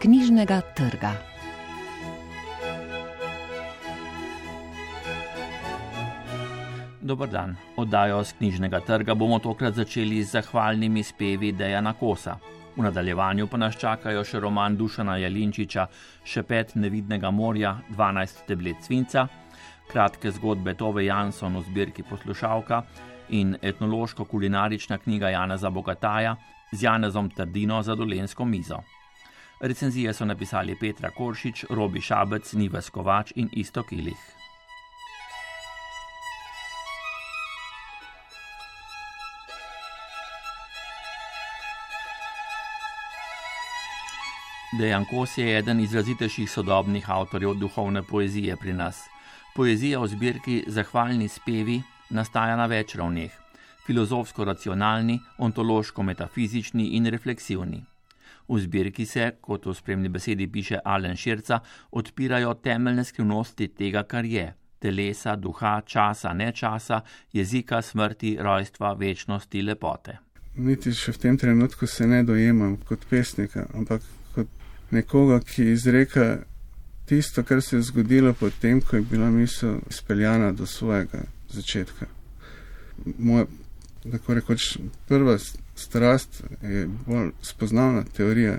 knjižnega trga. Dober dan. Oddajo z knjižnega trga bomo tokrat začeli z zahvalnimi spevi Dejana Kosa. V nadaljevanju pa nas čakajo še roman Dušana Jalinčiča Še pet nevidnega morja, 12 tablet svinca, kratke zgodbe Tove Jansson v zbirki poslušalka in etnološko-kulinarična knjiga Janeza Bogataja z Janezom Trdino za dolensko mizo. Recenzije so napisali Petra Koršič, Robi Šabec, Nives Kovač in Isto Kilih. Dejan Kos je eden izrazitejših sodobnih avtorjev duhovne poezije pri nas. Poezija v zbirki Zahvalni spevi nastaja na več ravneh: filozofsko-racionalni, ontološko-metafizični in refleksivni. V zbirki se, kot v spremni besedi piše Alen Širca, odpirajo temeljne skrivnosti tega, kar je: telesa, duha, časa, nečasa, jezika, smrti, rojstva, večnosti, lepote. Niti še v tem trenutku se ne dojemam kot pesnika, ampak kot nekoga, ki izreka tisto, kar se je zgodilo potem, ko je bila misel izpeljana do svojega začetka. Moja, tako rekoč, prva strast je bolj spoznavna teorija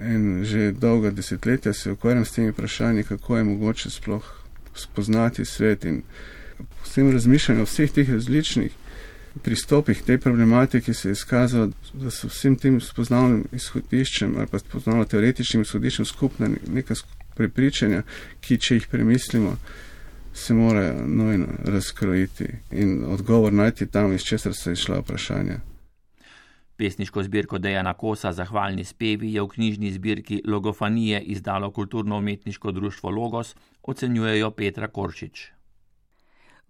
in že dolga desetletja se ukvarjam s temi vprašanji, kako je mogoče sploh spoznati svet in s tem razmišljanjem o vseh teh različnih pristopih tej problematiki se je izkazalo, da so vsem tem spoznavnim izhodiščem ali pa spoznavno teoretičnim izhodiščem skupna neka prepričanja, ki če jih premislimo, se morajo nujno razkrojiti in odgovor najti tam, iz česar so išla vprašanja. Pesniško zbirko Dejana Kosa Zahvalni spevi je v knjižni zbirki Logofanije izdalo kulturno-umetniško društvo Logos, ocenjujejo Petra Koršič.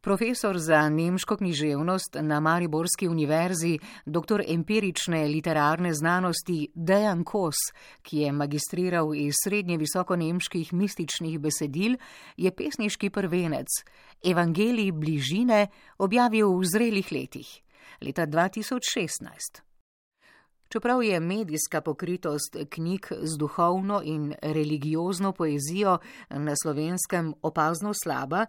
Profesor za nemško književnost na Mariborski univerzi, dr. empirične literarne znanosti Dejan Kos, ki je magistriral iz srednje visoko nemških mističnih besedil, je pesniški prvenec Evangelij bližine objavil v zrelih letih, leta 2016. Čeprav je medijska pokritost knjig z duhovno in religiozno poezijo na slovenskem opazno slaba,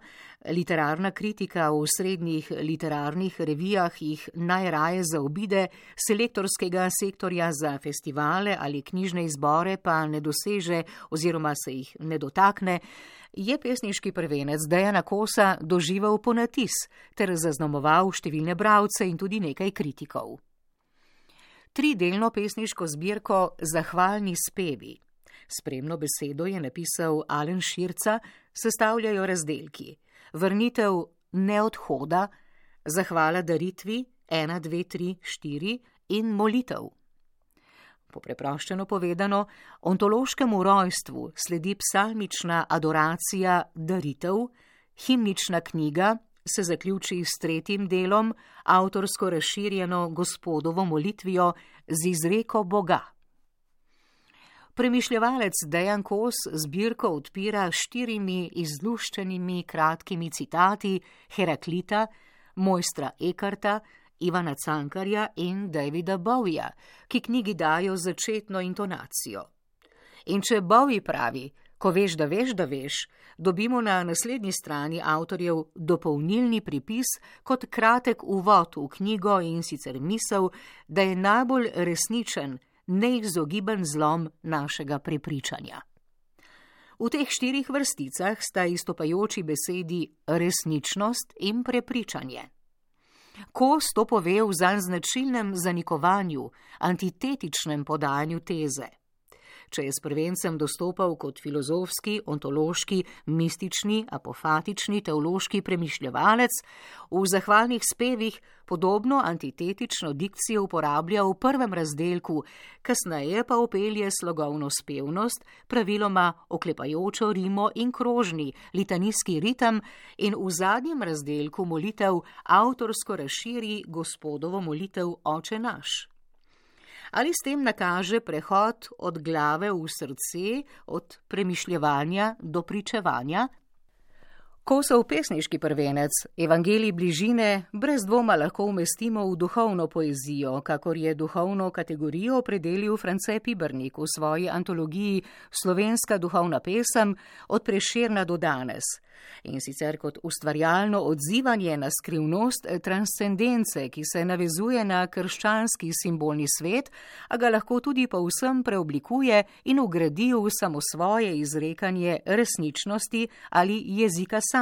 literarna kritika v srednjih literarnih revijah jih najraje zaobide, selektorskega sektorja za festivale ali knjižne izbore pa ne doseže oziroma se jih ne dotakne, je pesniški prvenec Dejana Kosa doživel ponatis ter zaznamoval številne bravce in tudi nekaj kritikov tridelno pesniško zbirko Zahvalni spevi. Spremno besedo je napisal Alen Širca, sestavljajo razdelki: Vrnitev neodhoda, zahvala daritvi 1, 2, 3, 4 in molitev. Po preproščeno povedano, ontološkemu rojstvu sledi psalmična adoracija daritev, himnična knjiga se zaključi s tretjim delom, avtorsko razširjeno gospodovo molitvijo z izreko Boga. Premišljevalec Dejan Kos zbirko odpira štirimi izluščenimi kratkimi citati Heraklita, mojstra Ekarta, Ivana Cankarja in Davida Bowija, ki knjigi dajo začetno intonacijo. In če Bowie pravi, Ko veš, da veš, da veš, dobimo na naslednji strani avtorjev dopolnilni pripis kot kratek uvod v knjigo in sicer misel, da je najbolj resničen, neizogiben zlom našega prepričanja. V teh štirih vrsticah sta istopajoči besedi resničnost in prepričanje. Ko sto pove v zanj značilnem zanikovanju, antitetičnem podajanju teze če je s prvencem dostopal kot filozofski, ontološki, mistični, apofatični, teološki premišljevalec, v zahvalnih spevih podobno antitetično dikcijo uporablja v prvem razdelku, kasneje pa opelje slogovno spevnost, praviloma oklepajočo rimo in krožni, litanijski ritem in v zadnjem razdelku molitev avtorsko razširi gospodovo molitev Oče naš ali s tem nakaže prehod od glave v srce, od premišljevanja do pričevanja? Kosov pesniški prvenec Evangelij bližine brez dvoma lahko umestimo v duhovno poezijo, kakor je duhovno kategorijo opredelil France Pibernik v svoji antologiji Slovenska duhovna pesem od preširna do danes. In sicer kot ustvarjalno odzivanje na skrivnost transcendence, ki se navezuje na krščanski simbolni svet, a ga lahko tudi povsem preoblikuje in ugradi v samo svoje izrekanje resničnosti ali jezika samega.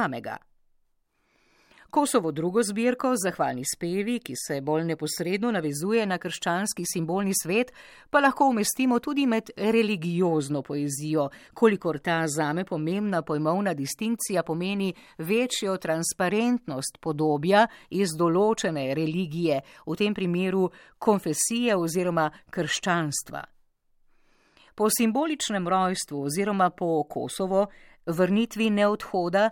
Kosovo drugo zbirko, zahvalni spevi, ki se bolj neposredno navezuje na krščanski simbolni svet, pa lahko umestimo tudi med religiozno poezijo, kolikor ta zame pomembna pojmovna distinkcija pomeni večjo transparentnost podobja iz določene religije, v tem primeru konfesije oziroma krščanstva. Po simboličnem rojstvu oziroma po Kosovo, vrnitvi neodhoda,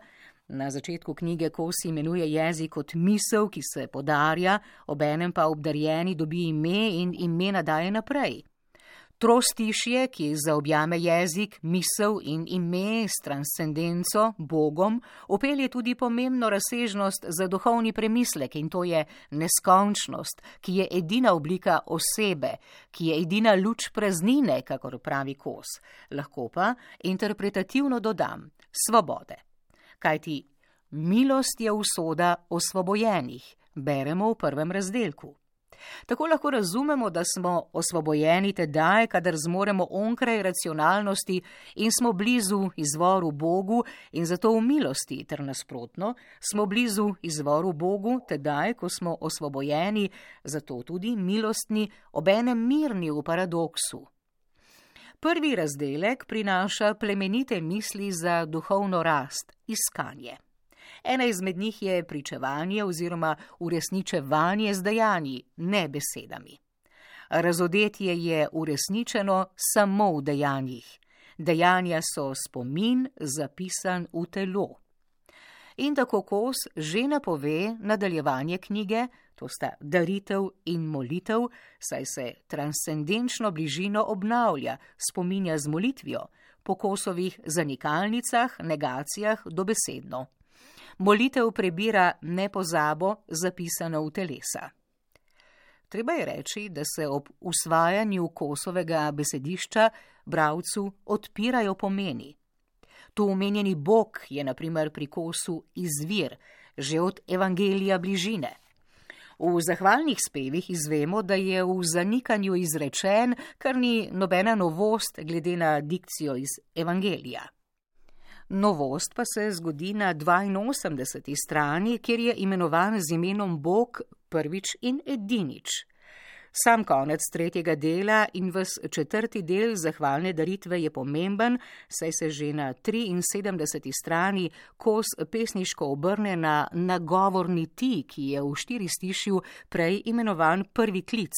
Na začetku knjige Kosi imenuje jezik kot misel, ki se podarja, obenem pa obdarjeni dobi ime in ime nadaje naprej. Trostišje, ki zaobjame jezik, misel in ime s transcendenco, Bogom, opelje tudi pomembno razsežnost za duhovni premislek in to je neskončnost, ki je edina oblika osebe, ki je edina luč praznine, kakor pravi Kos. Lahko pa interpretativno dodam svobode kajti milost je usoda osvobojenih, beremo v prvem razdelku. Tako lahko razumemo, da smo osvobojeni tedaj, kadar zmoremo onkraj racionalnosti in smo blizu izvoru Bogu in zato v milosti, ter nasprotno, smo blizu izvoru Bogu tedaj, ko smo osvobojeni, zato tudi milostni, obenem mirni v paradoksu. Prvi razdelek prinaša plemenite misli za duhovno rast, iskanje. Ena izmed njih je pričevanje oziroma uresničevanje z dejanji, ne besedami. Razodetje je uresničeno samo v dejanjih. Dejanja so spomin zapisan v telo. In tako kos že napove nadaljevanje knjige, to sta daritev in molitev, saj se transcendenčno bližino obnavlja, spominja z molitvijo, po kosovih zanikalnicah, negacijah, dobesedno. Molitev prebira nepozabo, zapisano v telesa. Treba je reči, da se ob usvajanju kosovega besedišča bravcu odpirajo pomeni. Tu omenjeni Bog je naprimer pri kosu izvir, že od Evangelija bližine. V zahvalnih spevih izvemo, da je v zanikanju izrečen, kar ni nobena novost glede na dikcijo iz Evangelija. Novost pa se zgodi na 82. strani, kjer je imenovan z imenom Bog prvič in edinič. Sam konec tretjega dela in ves četrti del zahvalne daritve je pomemben, saj se že na 73. strani kos pesniško obrne na nagovorni ti, ki je v štiri stišju prej imenovan prvi klic.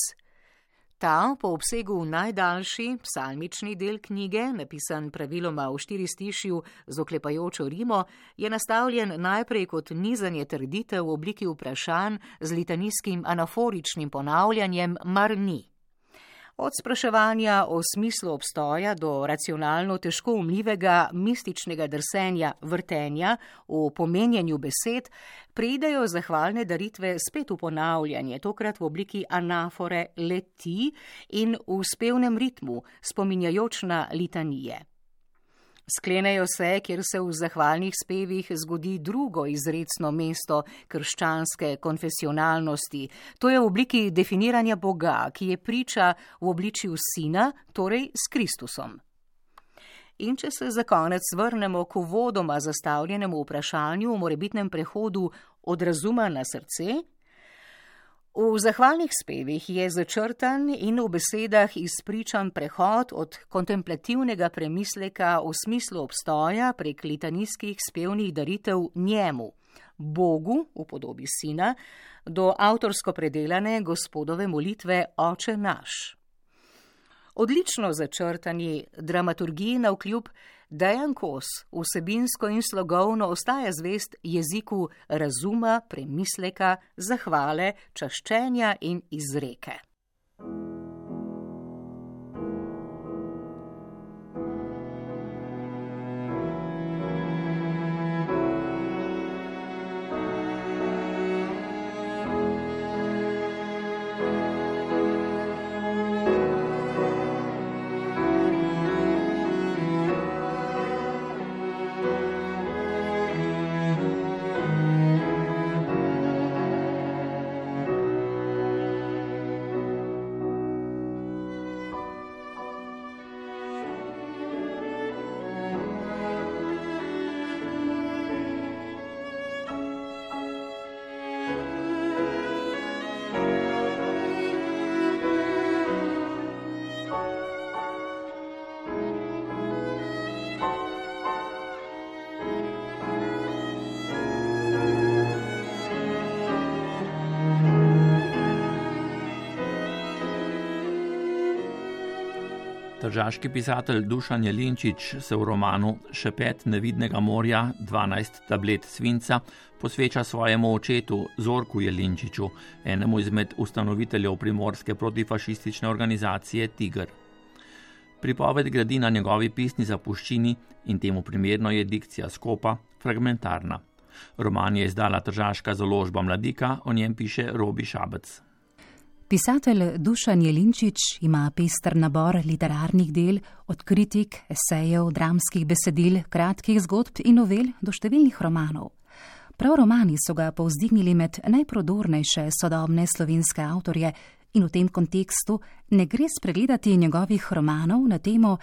Ta, po obsegu najdaljši psalmični del knjige, napisan praviloma v štiri stišju z oklepajočo rimo, je nastavljen najprej kot nizanje trditev v obliki vprašanj z litanijskim anaforičnim ponavljanjem mar ni. Od spraševanja o smislu obstoja do racionalno težko umljivega mističnega drsenja vrtenja v pomenjanju besed, pridejo zahvalne daritve spet v ponavljanje, tokrat v obliki anafore leti in v spevnem ritmu, spominjajoč na litanije. Sklenejo se, kjer se v zahvalnih spevih zgodi drugo izredno mesto krščanske konfesionalnosti. To je v obliki definiranja Boga, ki je priča v obličju sina, torej s Kristusom. In če se za konec vrnemo k vodoma zastavljenemu vprašanju o morebitnem prehodu od razuma na srce, V zahvalnih spevih je začrtan in v besedah izpričan prehod od kontemplativnega premisleka v smislu obstoja prek litanijskih spevnih daritev njemu, Bogu v podobi sina, do avtorsko predelane gospodove molitve Oče naš. Odlično začrtani dramaturgiji na vkljub Dejan Kos vsebinsko in slogovno ostaja zvest jeziku razuma, premisleka, zahvale, čaščenja in izreke. Tržaški pisatelj Dušan Jelinčič se v romanu Šepet nevidnega morja 12 tablet svinca posveča svojemu očetu Zorku Jelinčiču, enemu izmed ustanoviteljev primorske protifašistične organizacije Tiger. Pripoved gradi na njegovi pisni zapuščini in temu primerno je dikcija skopa, fragmentarna. Roman je izdala Tržaška založba Mladika, o njem piše Robi Šabec. Pisatelj Dušan Jelinčič ima pester nabor literarnih del, od kritik, esejev, dramskih besedil, kratkih zgodb in novel do številnih romanov. Prav romani so ga povzdignili med najprodornejše sodobne slovenske avtorje in v tem kontekstu ne gre spregledati njegovih romanov na temo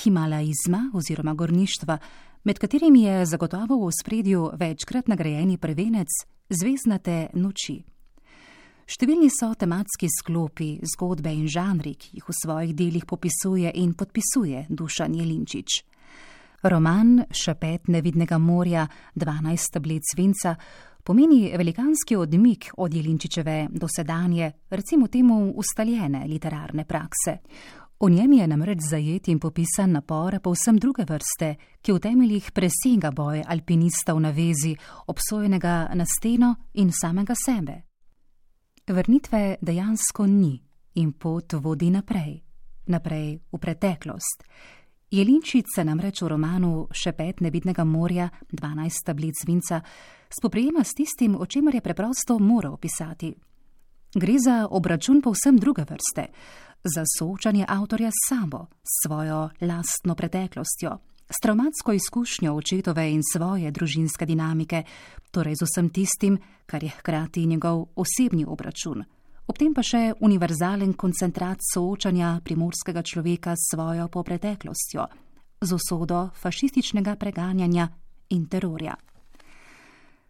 Himalajizma oziroma gorništva, med katerimi je zagotovo v spredju večkrat nagrajeni prvenec Zvezdnate noči. Številni so tematski sklopi, zgodbe in žanri, ki jih v svojih delih popisuje in podpisuje Dušan Jelinčič. Roman Šepet nevidnega morja 12 tablic vinca pomeni velikanski odmik od Jelinčičeve dosedanje, recimo temu ustaljene literarne prakse. V njem je namreč zajet in popisan napor povsem druge vrste, ki v temeljih presega boj alpinistov na vezi, obsojenega na steno in samega sebe. Vrnitve dejansko ni in pot vodi naprej, naprej v preteklost. Jelinčic se namreč v romanu Šepet nevidnega morja, 12 tablic vinca, spoprijema s tistim, o čemer je preprosto moral pisati. Gre za obračun povsem druge vrste, za soočanje avtorja s sabo, s svojo lastno preteklostjo, s traumatsko izkušnjo očetove in svoje družinske dinamike, torej z vsem tistim, kar je hkrati njegov osebni obračun. Ob tem pa še univerzalen koncentrat soočanja primorskega človeka s svojo popreteklostjo, z usodo fašističnega preganjanja in terorja.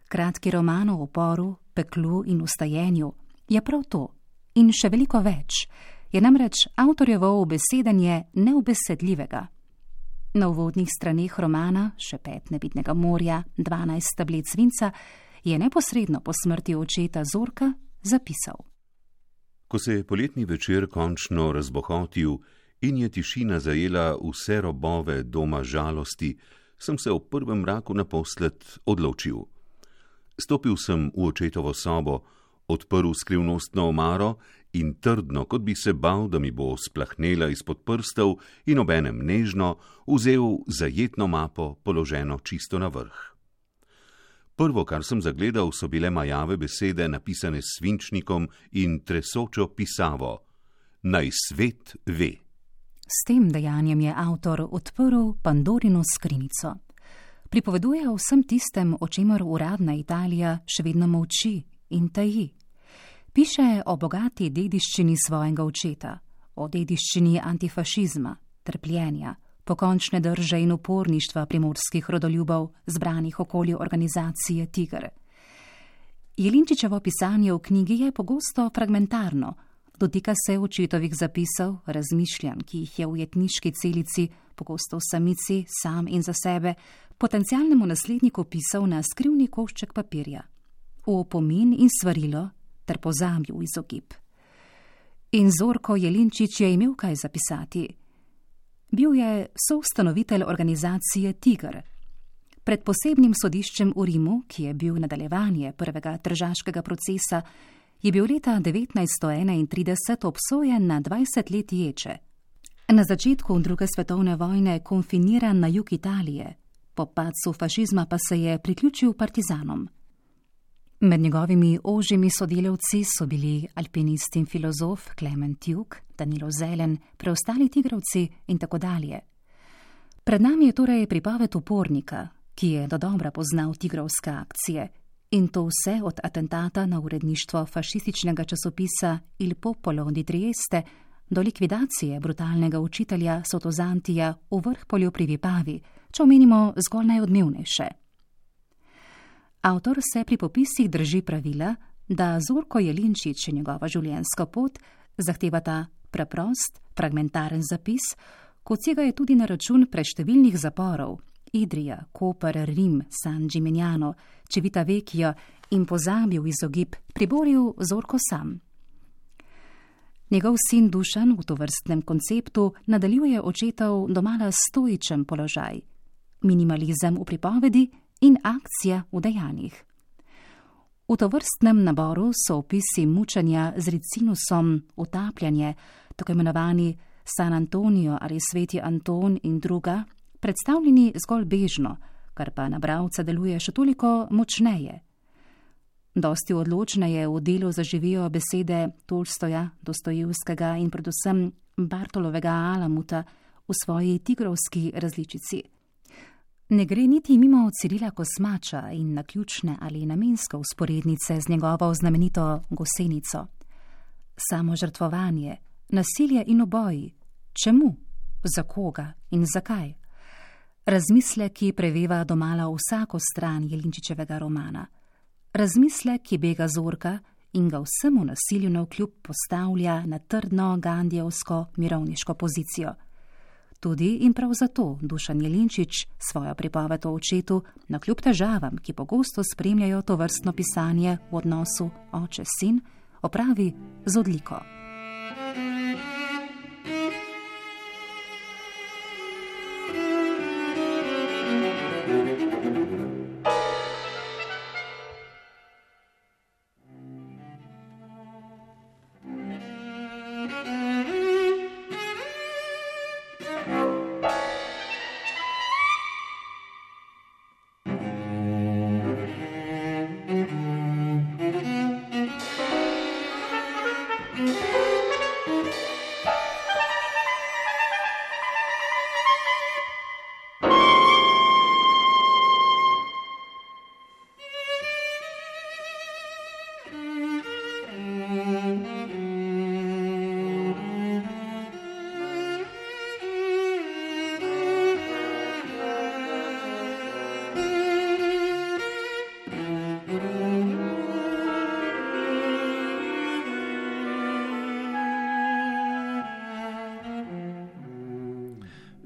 Kratki roman o oporu, peklu in ustajenju je prav to in še veliko več, je namreč avtorjevo obesedenje neobesedljivega. Na uvodnih straneh romana Šepet nevidnega morja 12 tablic vinca je neposredno po smrti očeta Zorka zapisal. Ko se je poletni večer končno razbohotil in je tišina zajela vse robove doma žalosti, sem se v prvem mraku naposled odločil. Stopil sem v očetovo sobo, odprl skrivnostno omaro in trdno, kot bi se bal, da mi bo splahnela izpod prstov in obenem nežno, vzel zajetno mapo, položeno čisto na vrh. Prvo, kar sem zagledal, so bile majave besede, napisane s svinčnikom in tresočo pisavo: Naj svet ve. S tem dejanjem je avtor odprl Pandorino skrinico. Pripoveduje o vsem tistem, o čemer uradna Italija še vedno molči in taji. Piše o bogati dediščini svojega očeta, o dediščini antifašizma, trpljenja, pokončne drže in uporništva primorskih rodoljubov, zbranih okoli organizacije Tiger. Jelinčičevo pisanje v knjigi je pogosto fragmentarno, dotika se očetovih zapisov, razmišljanj, ki jih je v jetniški celici, pogosto v samici, sam in za sebe, potencialnemu nasledniku pisal na skrivni košček papirja. V opomin in svarilo, ter pozabil izogib. In Zorko Jelinčič je imel kaj zapisati. Bil je soustanovitelj organizacije Tiger. Pred posebnim sodiščem v Rimu, ki je bil nadaljevanje prvega tržaškega procesa, je bil leta 1931 obsojen na 20 let ječe. Na začetku druge svetovne vojne konfiniran na jug Italije, po padcu fašizma pa se je priključil partizanom. Med njegovimi ožjimi sodelavci so bili alpinist in filozof Klement Juk, Danilo Zelen, preostali tigrovci in tako dalje. Pred nami je torej pripoved upornika, ki je do dobra poznal tigrovske akcije in to vse od atentata na uredništvo fašističnega časopisa Il Popolo di Trieste do likvidacije brutalnega učitelja Sotozantija v vrh polju pri Vipavi, če omenimo zgolj najodmevnejše. Avtor se pri popisih drži pravila, da Zorko Jelinčič in njegova življenjska pot zahtevata preprost, fragmentaren zapis, kot si ga je tudi na račun preštevilnih zaporov Idrija, Koper, Rim, San Gimignano, Čevita Vekija in pozabil izogib priboril Zorko sam. Njegov sin Dušan v tovrstnem konceptu nadaljuje očetov domala stoičen položaj, minimalizem v pripovedi in akcija v dejanjih. V tovrstnem naboru so opisi mučenja z ricinusom, utapljanje, tako imenovani San Antonijo ali Sveti Anton in druga, predstavljeni zgolj bežno, kar pa na bravca deluje še toliko močneje. Dosti odločneje v delu zaživijo besede Tolstoja, Dostojevskega in predvsem Bartolovega Alamuta v svoji tigrovski različici. Ne gre niti mimo Cirila Kosmača in na ključne ali namenske usporednice z njegovo znamenito gosenico. Samo žrtvovanje, nasilje in oboji. Čemu? Za koga in zakaj? Razmislek, ki preveva domala vsako stran Jelinčičevega romana razmislek, ki bega zorka in ga vsemu nasilju na vkljub postavlja na trdno gandijevsko mirovniško pozicijo. Tudi in prav zato Dušan Jelinčič svojo pripoved o očetu, na kljub težavam, ki pogosto spremljajo to vrstno pisanje v odnosu oče-sin, opravi z odliko.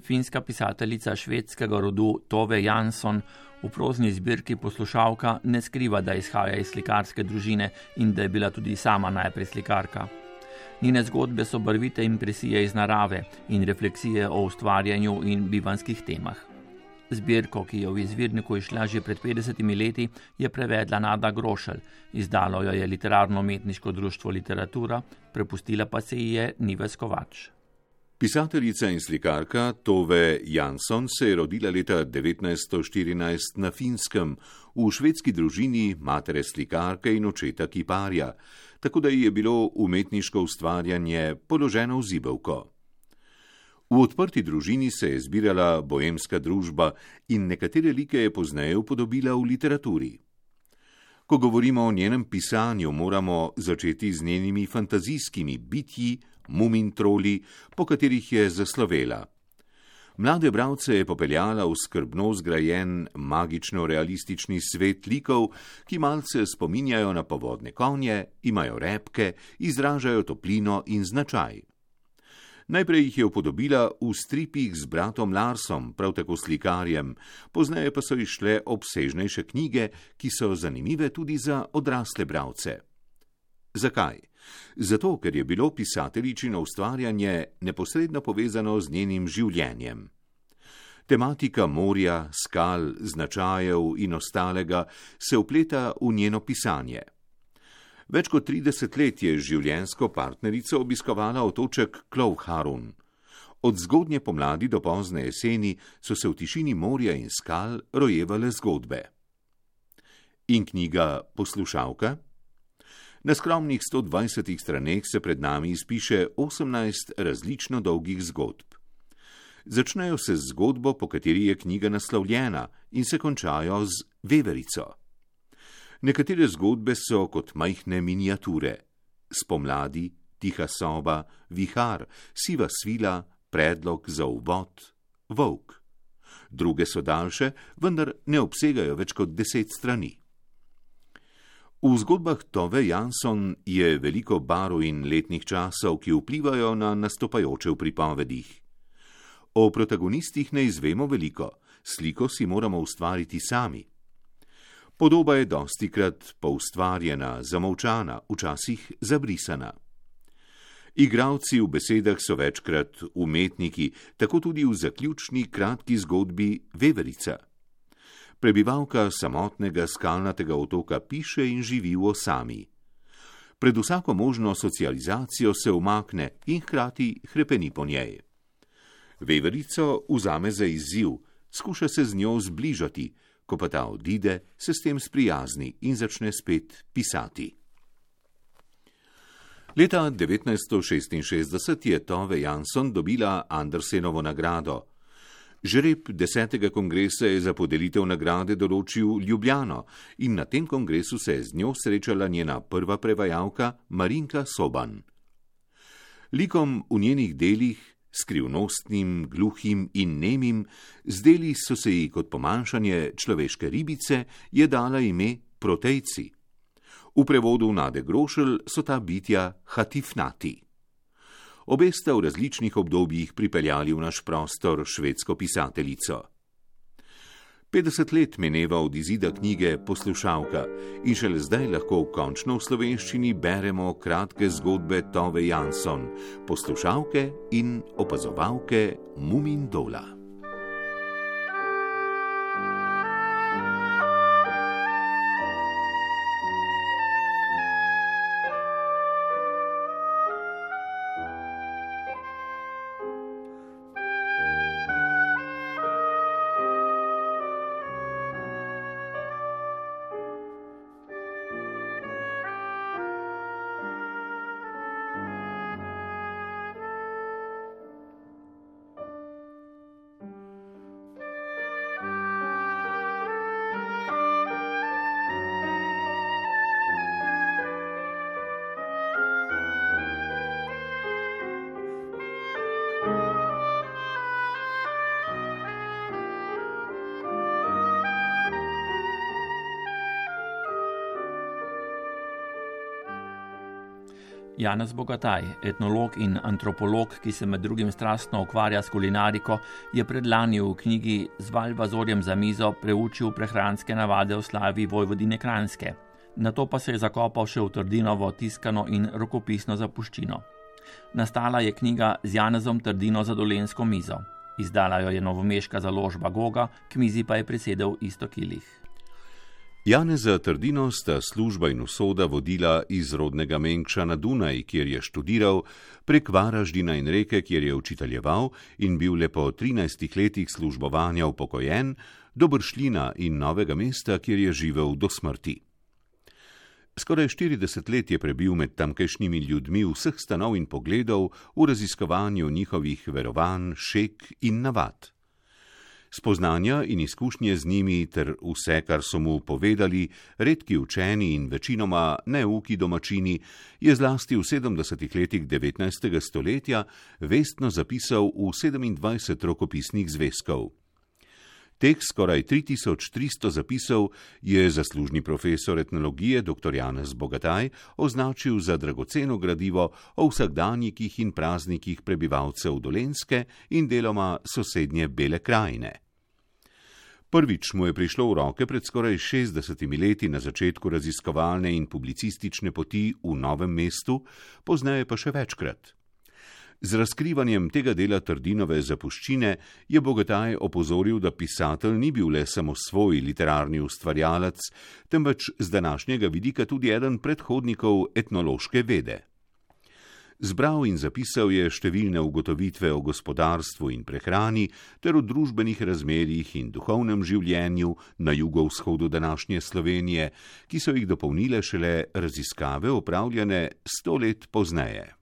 Finska pisateljica švedskega rodu Tove Jansson v prozni zbirki poslušalka ne skriva, da izhaja iz slikarske družine in da je bila tudi sama najprej slikarka. Njene zgodbe so barvite impresije iz narave in refleksije o ustvarjanju in bivanskih temah. Zbirko, ki je v izvirniku išla že pred 50 leti, je prevedla Nada Grošelj, izdalo jo je literarno-umetniško društvo Literatura, prepustila pa se ji je Nives Kovač. Pisateljica in slikarka Tove Jansson se je rodila leta 1914 na Finskem v švedski družini matere slikarke in očeta kiparja, tako da ji je bilo umetniško ustvarjanje položeno v zibelko. V odprti družini se je zbirala bojemska družba in nekatere like je pozneje upodobila v literaturi. Ko govorimo o njenem pisanju, moramo začeti z njenimi fantazijskimi bitji, mumin troli, po katerih je zaslovela. Mlade bralce je popeljala v skrbno zgrajen, magično-realistični svet likov, ki malce spominjajo na povodne konje, imajo repke, izražajo toplino in značaj. Najprej jih je upodobila v stripih z bratom Larsom, prav tako slikarjem, pozneje pa so išle obsežnejše knjige, ki so zanimive tudi za odrasle bralce. Zakaj? Zato, ker je bilo pisateljičino ustvarjanje neposredno povezano z njenim življenjem. Tematika morja, skal, značajev in ostalega se upleta v njeno pisanje. Več kot 30 let je življensko partnerico obiskovala otoček Klovharun. Od zgodnje pomladi do pozne jeseni so se v tišini morja in skal rojevale zgodbe. In knjiga Poslušalka? Na skromnih 120 straneh se pred nami izpiše 18 različno dolgih zgodb. Začnejo se z zgodbo, po kateri je knjiga naslovljena, in se končajo z veverico. Nekatere zgodbe so kot majhne miniature: spomladi, tiha soba, vihar, siva svila, predlog za uvod, volk. Druge so daljše, vendar ne obsegajo več kot deset strani. V zgodbah Tove Jansson je veliko barov in letnih časov, ki vplivajo na nastopajoče v pripovedih. O protagonistih ne izvemo veliko, sliko si moramo ustvariti sami. Podoba je dosti krat poustvarjena, zamovčana, včasih zabrisana. Igravci v besedah so večkrat umetniki, tako tudi v zaključni kratki zgodbi Veverica. Prebivalka samotnega skalnatega otoka piše in živi v osami. Pred vsako možno socializacijo se umakne in hkrati hrepeni po njej. Veverico vzame za izziv, skuša se z njo zbližati, ko pa ta odide, se s tem sprijazni in začne spet pisati. Leta 1966 je Tove Jansson dobila Andersenovo nagrado. Žreb desetega kongresa je za podelitev nagrade določil Ljubljano in na tem kongresu se je z njo srečala njena prva prevajalka Marinka Soban. Likom v njenih delih, skrivnostnim, gluhim in nemim, zdeli so se ji kot pomanjšanje človeške ribice, je dala ime protejci. V prevodu Nade Grošelj so ta bitja hatifnati. Obe sta v različnih obdobjih pripeljali v naš prostor švedsko pisateljico. 50 let meneva od izida knjige Poslušalka in šele zdaj lahko končno v slovenščini beremo kratke zgodbe Tove Jansson, poslušalke in opazovalke Mumindola. Janez Bogataj, etnolog in antropolog, ki se med drugim strastno ukvarja s kulinariko, je predlani v knjigi Z Valvazorjem za mizo preučil prehranske navade v slavi Vojvodine Kranske. Na to pa se je zakopal še v Trdinovo tiskano in rokopisno zapuščino. Nastala je knjiga z Janezom Trdino za dolensko mizo. Izdala jo je novomeška založba Goga, k mizi pa je prisedel isto kilih. Janeza Trdino sta služba in usoda vodila iz rodnega Menkša na Dunaj, kjer je študiral, prek Varaždina in reke, kjer je učiteljeval in bil le po 13 letih službovanja upokojen, do Bršljina in Novega mesta, kjer je živel do smrti. Skoraj 40 let je prebil med tamkajšnjimi ljudmi vseh stanov in pogledov v raziskovanju njihovih verovanj, šek in navad. Spoznanja in izkušnje z njimi ter vse, kar so mu povedali redki učeni in večinoma neuki domačini, je zlasti v 70. letih 19. stoletja vestno zapisal v 27 rokopisnih zvezkov. Teh skoraj 3300 zapisov je zaslužni profesor etnologije dr. Janez Bogataj označil za dragoceno gradivo o vsakdanjikih in praznikih prebivalcev Dolenske in deloma sosednje Bele krajine. Prvič mu je prišlo v roke pred skoraj 60 leti na začetku raziskovalne in publicistične poti v Novem mestu, poznaje pa še večkrat. Z razkrivanjem tega dela Trdinove zapuščine je Bogataj opozoril, da pisatelj ni bil le samo svoj literarni ustvarjalec, temveč z današnjega vidika tudi eden predhodnikov etnološke vede. Zbral in zapisal je številne ugotovitve o gospodarstvu in prehrani ter o družbenih razmerjih in duhovnem življenju na jugovzhodu današnje Slovenije, ki so jih dopolnile šele raziskave opravljene sto let pozneje.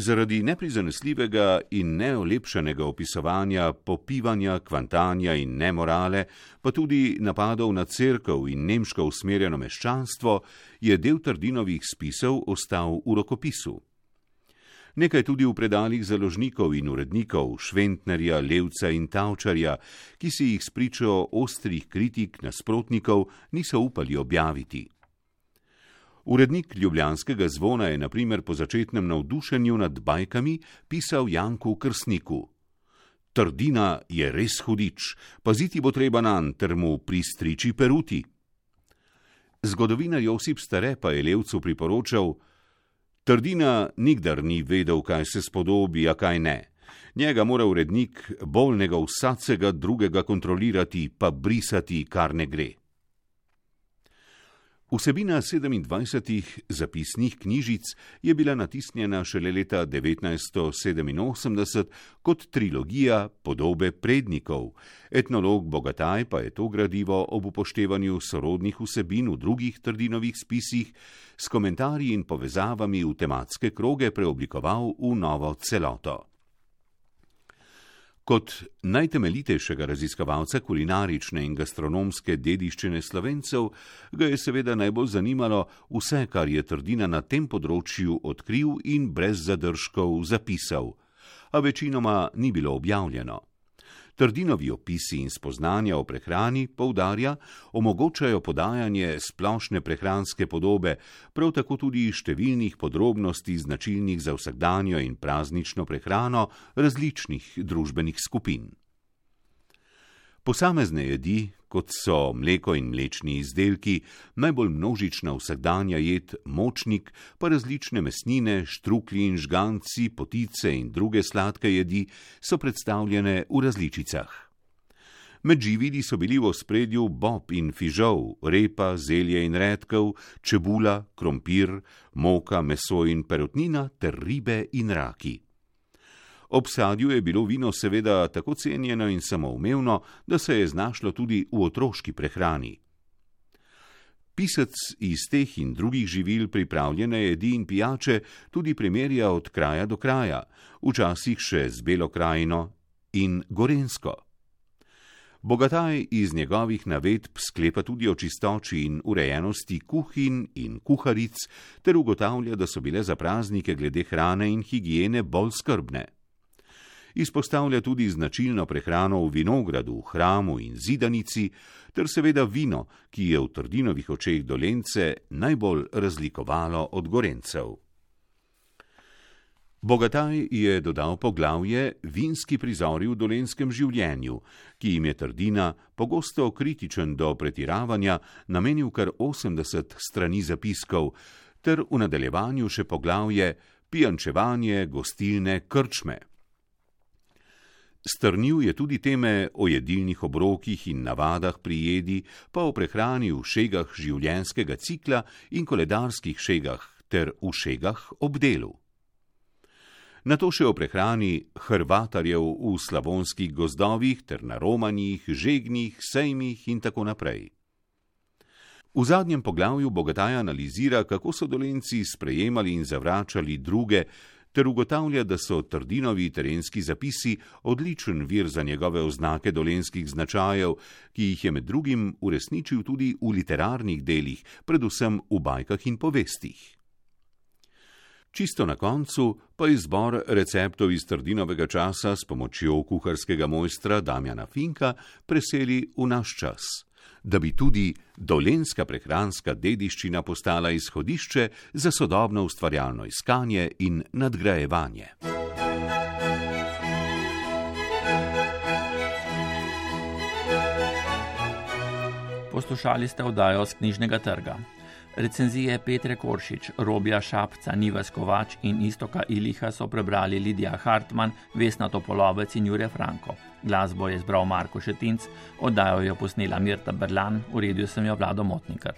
Zaradi neprizanesljivega in neolepšanega opisovanja popivanja, kvantanja in nemorale, pa tudi napadov na crkv in nemško usmerjeno meščanstvo, je del Trdinovih spisov ostal v rokopisu. Nekaj tudi v predaljih založnikov in urednikov, Šventnerja, Levca in Tavčarja, ki si jih spričo ostrih kritik nasprotnikov niso upali objaviti. Urednik Ljubljanskega zvona je naprimer po začetnem navdušenju nad bajkami pisal Janku Krsniku: Trdina je res hudič, paziti bo treba nan ter mu pristriči peruti. Zgodovinar Josip Stare pa je Levcu priporočal: Trdina nikdar ni vedel, kaj se spodobi, a kaj ne. Njega mora urednik bolnega vsacega drugega kontrolirati, pa brisati, kar ne gre. Vsebina 27 zapisnih knjižic je bila natisnjena šele leta 1987 kot trilogija podobe prednikov. Etnolog Bogataj pa je to gradivo ob upoštevanju sorodnih vsebin v drugih trdinovih spisih s komentarji in povezavami v tematske kroge preoblikoval v novo celoto. Kot najtemeljitejšega raziskovalca kulinarične in gastronomske dediščine slovencev ga je seveda najbolj zanimalo vse, kar je Trdina na tem področju odkril in brez zadržkov zapisal, a večinoma ni bilo objavljeno. Trdinovi opisi in spoznanja o prehrani, poudarja, omogočajo podajanje splošne prehranske podobe, prav tako tudi številnih podrobnosti značilnih za vsakdanjo in praznično prehrano različnih družbenih skupin. Posamezne jedi, kot so mleko in mlečni izdelki, najbolj množična vsakdanja jed močnik, pa različne mesnine, štruklji in žganci, potice in druge sladke jedi so predstavljene v različicah. Med živili so bili v spredju bob in fižol, repa, zelje in redkev, čebula, krompir, moka, meso in perutnina ter ribe in raki. Ob sadju je bilo vino seveda tako cenjeno in samoumevno, da se je znašlo tudi v otroški prehrani. Pisec iz teh in drugih živil pripravljene jedi in pijače tudi primerja od kraja do kraja, včasih še z Belo krajino in Gorensko. Bogataj iz njegovih navedb sklepa tudi o čistoči in urejenosti kuhin in kuharic, ter ugotavlja, da so bile za praznike glede hrane in higiene bolj skrbne. Izpostavlja tudi značilno prehrano v vinogradu, hramu in zidanici, ter seveda vino, ki je v trdinovih očeh dolence najbolj razlikovalo od gorencev. Bogataj je dodal poglavje Vinski prizori v dolenskem življenju, ki jim je trdina, pogosto kritičen do pretiravanja, namenil kar 80 strani zapiskov, ter v nadaljevanju še poglavje Pijančevanje, gostilne, krčme. Strnil je tudi teme o jedilnih obrokih in navadah pri jedi, pa o prehrani v šegah življenjskega cikla in koledarskih šegah ter v šegah ob delu. Na to še o prehrani hrvatarjev v slavonskih gozdovih ter na romanjih, žegnih, sejmih in tako naprej. V zadnjem poglavju Bogataj analizira, kako so dolenci sprejemali in zavračali druge, ter ugotavlja, da so Trdinovi terenski zapisi odličen vir za njegove oznake dolenskih značajev, ki jih je med drugim uresničil tudi v literarnih delih, predvsem v bajkah in povestih. Čisto na koncu pa izbor receptov iz Trdinovega časa s pomočjo kuharskega mojstra Damjana Finka preseli v naš čas da bi tudi dolenska prehranska dediščina postala izhodišče za sodobno ustvarjalno iskanje in nadgrajevanje. Poslušali ste oddajo z knjižnega trga. Recenzije Petre Koršič, Robija Šapca, Nives Kovač in Istoka Iliha so prebrali Lidija Hartmann, Vesna Topolovec in Jure Franko. Glasbo je zbral Marko Šetinc, oddajo jo posnela Mirta Berlan, uredil sem jo Vlado Motnikar.